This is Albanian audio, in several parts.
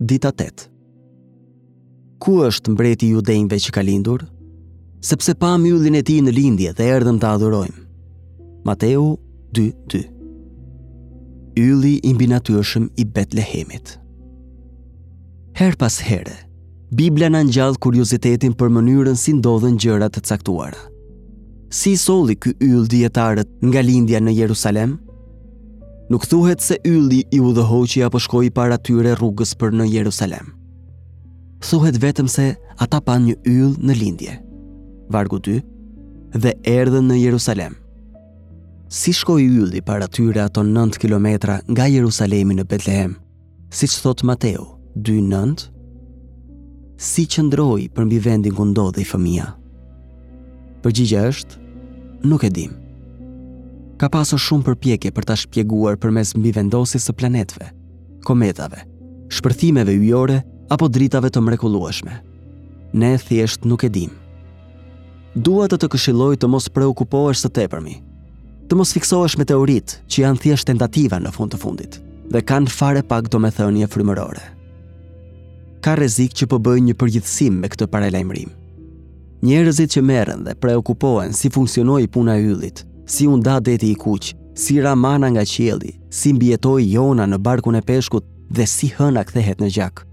Dita 8 Ku është mbreti i judenjve që ka lindur? Sepse pamë yllin e tij në lindje dhe erdhëm ta adhurojmë. Mateu 2.2 Ylli i mbinatyrshëm i Betlehemit Herë pas here, Bibla na ngjall kuriozitetin për mënyrën si ndodhën gjëra të caktuara. Si i solli ky yll dijetarët nga lindja në Jerusalem? Nuk thuhet se ylli i udhëhoqi apo shkoi para tyre rrugës për në Jerusalem. Thuhet vetëm se ata panë një yll në lindje. Vargu 2 dhe erdhën në Jerusalem. Si shkoi ylli para tyre ato 9 kilometra nga Jerusalemi në Betlehem? Siç thotë Mateu, 2.9, si qëndroi përmbi vendin ku ndodhej fëmija? Përgjigja është, nuk e dimë. Ka pasur shumë përpjekje për ta shpjeguar përmes mbivendosjes së planetëve, kometave, shpërthimeve yjore apo dritave të mrekullueshme. Ne thjesht nuk e dimë. Dua të të këshilloj të mos preokupohesh së tepërmi, Të mos fiksohesh me teoritë që janë thjesht tentativa në fund të fundit dhe kanë fare pak domethënie frymërore. Ka rrezik që po bëj një përgjithësim me këtë paralajmërim. Njerëzit që merren dhe preokupohen si funksionoi puna e yllit, si u nda deti i kuq, si ra mana nga qielli, si mbijetoi jona në barkun e peshkut dhe si hëna kthehet në gjak.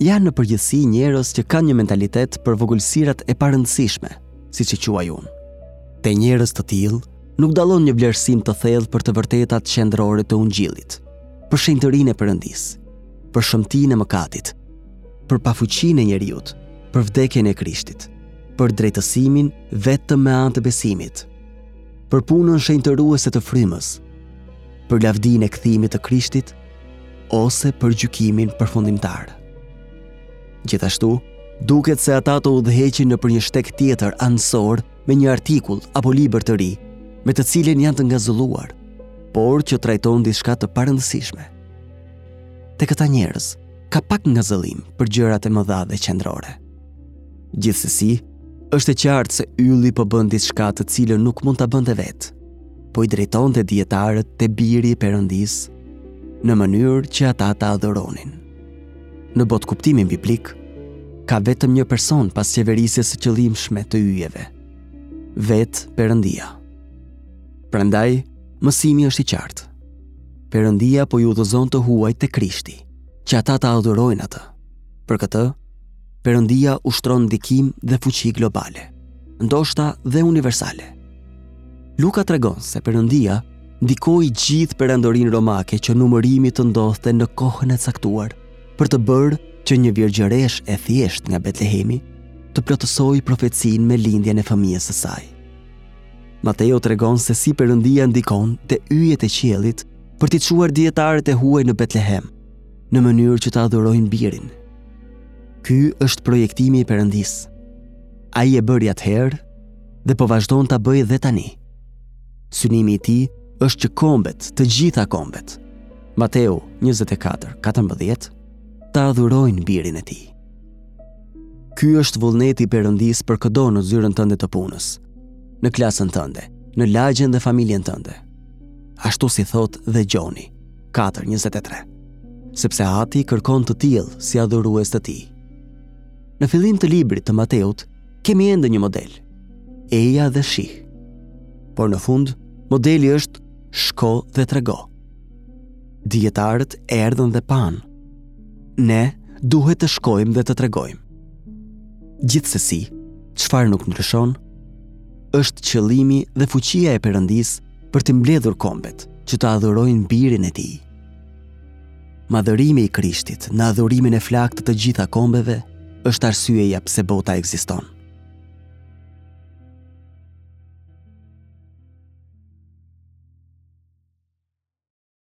Janë në përgjithësi njerëz që kanë një mentalitet për vogëlsirat e parëndësishme, siç i quaj unë. Te njerëz të tillë nuk dallon një vlerësim të thellë për të vërtetat qendrore të ungjillit, për shenjtërinë e Perëndisë, për shëmtinë e mëkatit, për pafuqinë e njeriut, për vdekjen e Krishtit, për drejtësimin vetëm me anë të besimit, për punën shenjtëruese të frymës, për lavdinë e kthimit të Krishtit, ose për gjykimin përfundimtar. Gjithashtu, duket se ata të udhëheqin nëpër një shtek tjetër anësor me një artikull apo libër të ri, me të cilin janë të ngazëlluar, por që trajton diçka të parëndësishme. Te këta njerëz ka pak ngazëllim për gjërat e mëdha dhe qendrore. Gjithsesi, është e qartë se ylli po bën diçka të cilën nuk mund ta bënte vetë. Po i drejtonte dijetarët te biri i Perëndisë në mënyrë që ata ta adhuronin. Në botëkuptimin biblik, ka vetëm një person pas qeverisjes së qëllimshme të yjeve, vetë Perëndia. Prandaj, mësimi është i qartë. Perëndia po udhëzon të huaj te Krishti, që ata ta adhurojnë atë. Për këtë, Perëndia ushtron ndikim dhe fuqi globale, ndoshta dhe universale. Luka tregon se Perëndia ndikoi gjithë perandorinë romake që numërimi të ndodhte në kohën e caktuar për të bërë që një virgjëreshë e thjeshtë nga Betlehemi të plotësojë profecinë me lindjen e fëmijës së saj. Mateu tregon se si Perëndia ndikon te yjet e qiellit për t'i çuar dijetarët e huaj në Betlehem, në mënyrë që ta adhurojnë birin. Ky është projektimi i Perëndisë. Ai e bëri atëherë dhe po vazhdon ta bëjë dhe tani. Synimi i tij është që kombet, të gjitha kombet, Mateu 24, 14, ta adhurojnë birin e tij. Ky është vullneti i Perëndisë për këdo në zyrën tënde të punës, në klasën tënde, në lagjen dhe familjen tënde. Ashtu si thotë dhe Gjoni. 4:23. Sepse Ati kërkon të tillë si adhurues të tij. Në fillim të librit të Mateut kemi ende një model. Eja dhe shih. Por në fund modeli është shko dhe trego. Dijetarët erdhën dhe panë. Ne duhet të shkojmë dhe të tregojmë. Gjithsesi, çfarë nuk ndryshon është qëllimi dhe fuqia e Perëndisë për t'i mbledhur kombet që të adhurojnë birin e tij. Madhërimi i Krishtit në adhurimin e flaktë të të gjitha kombeve është arsyeja pse bota ekziston.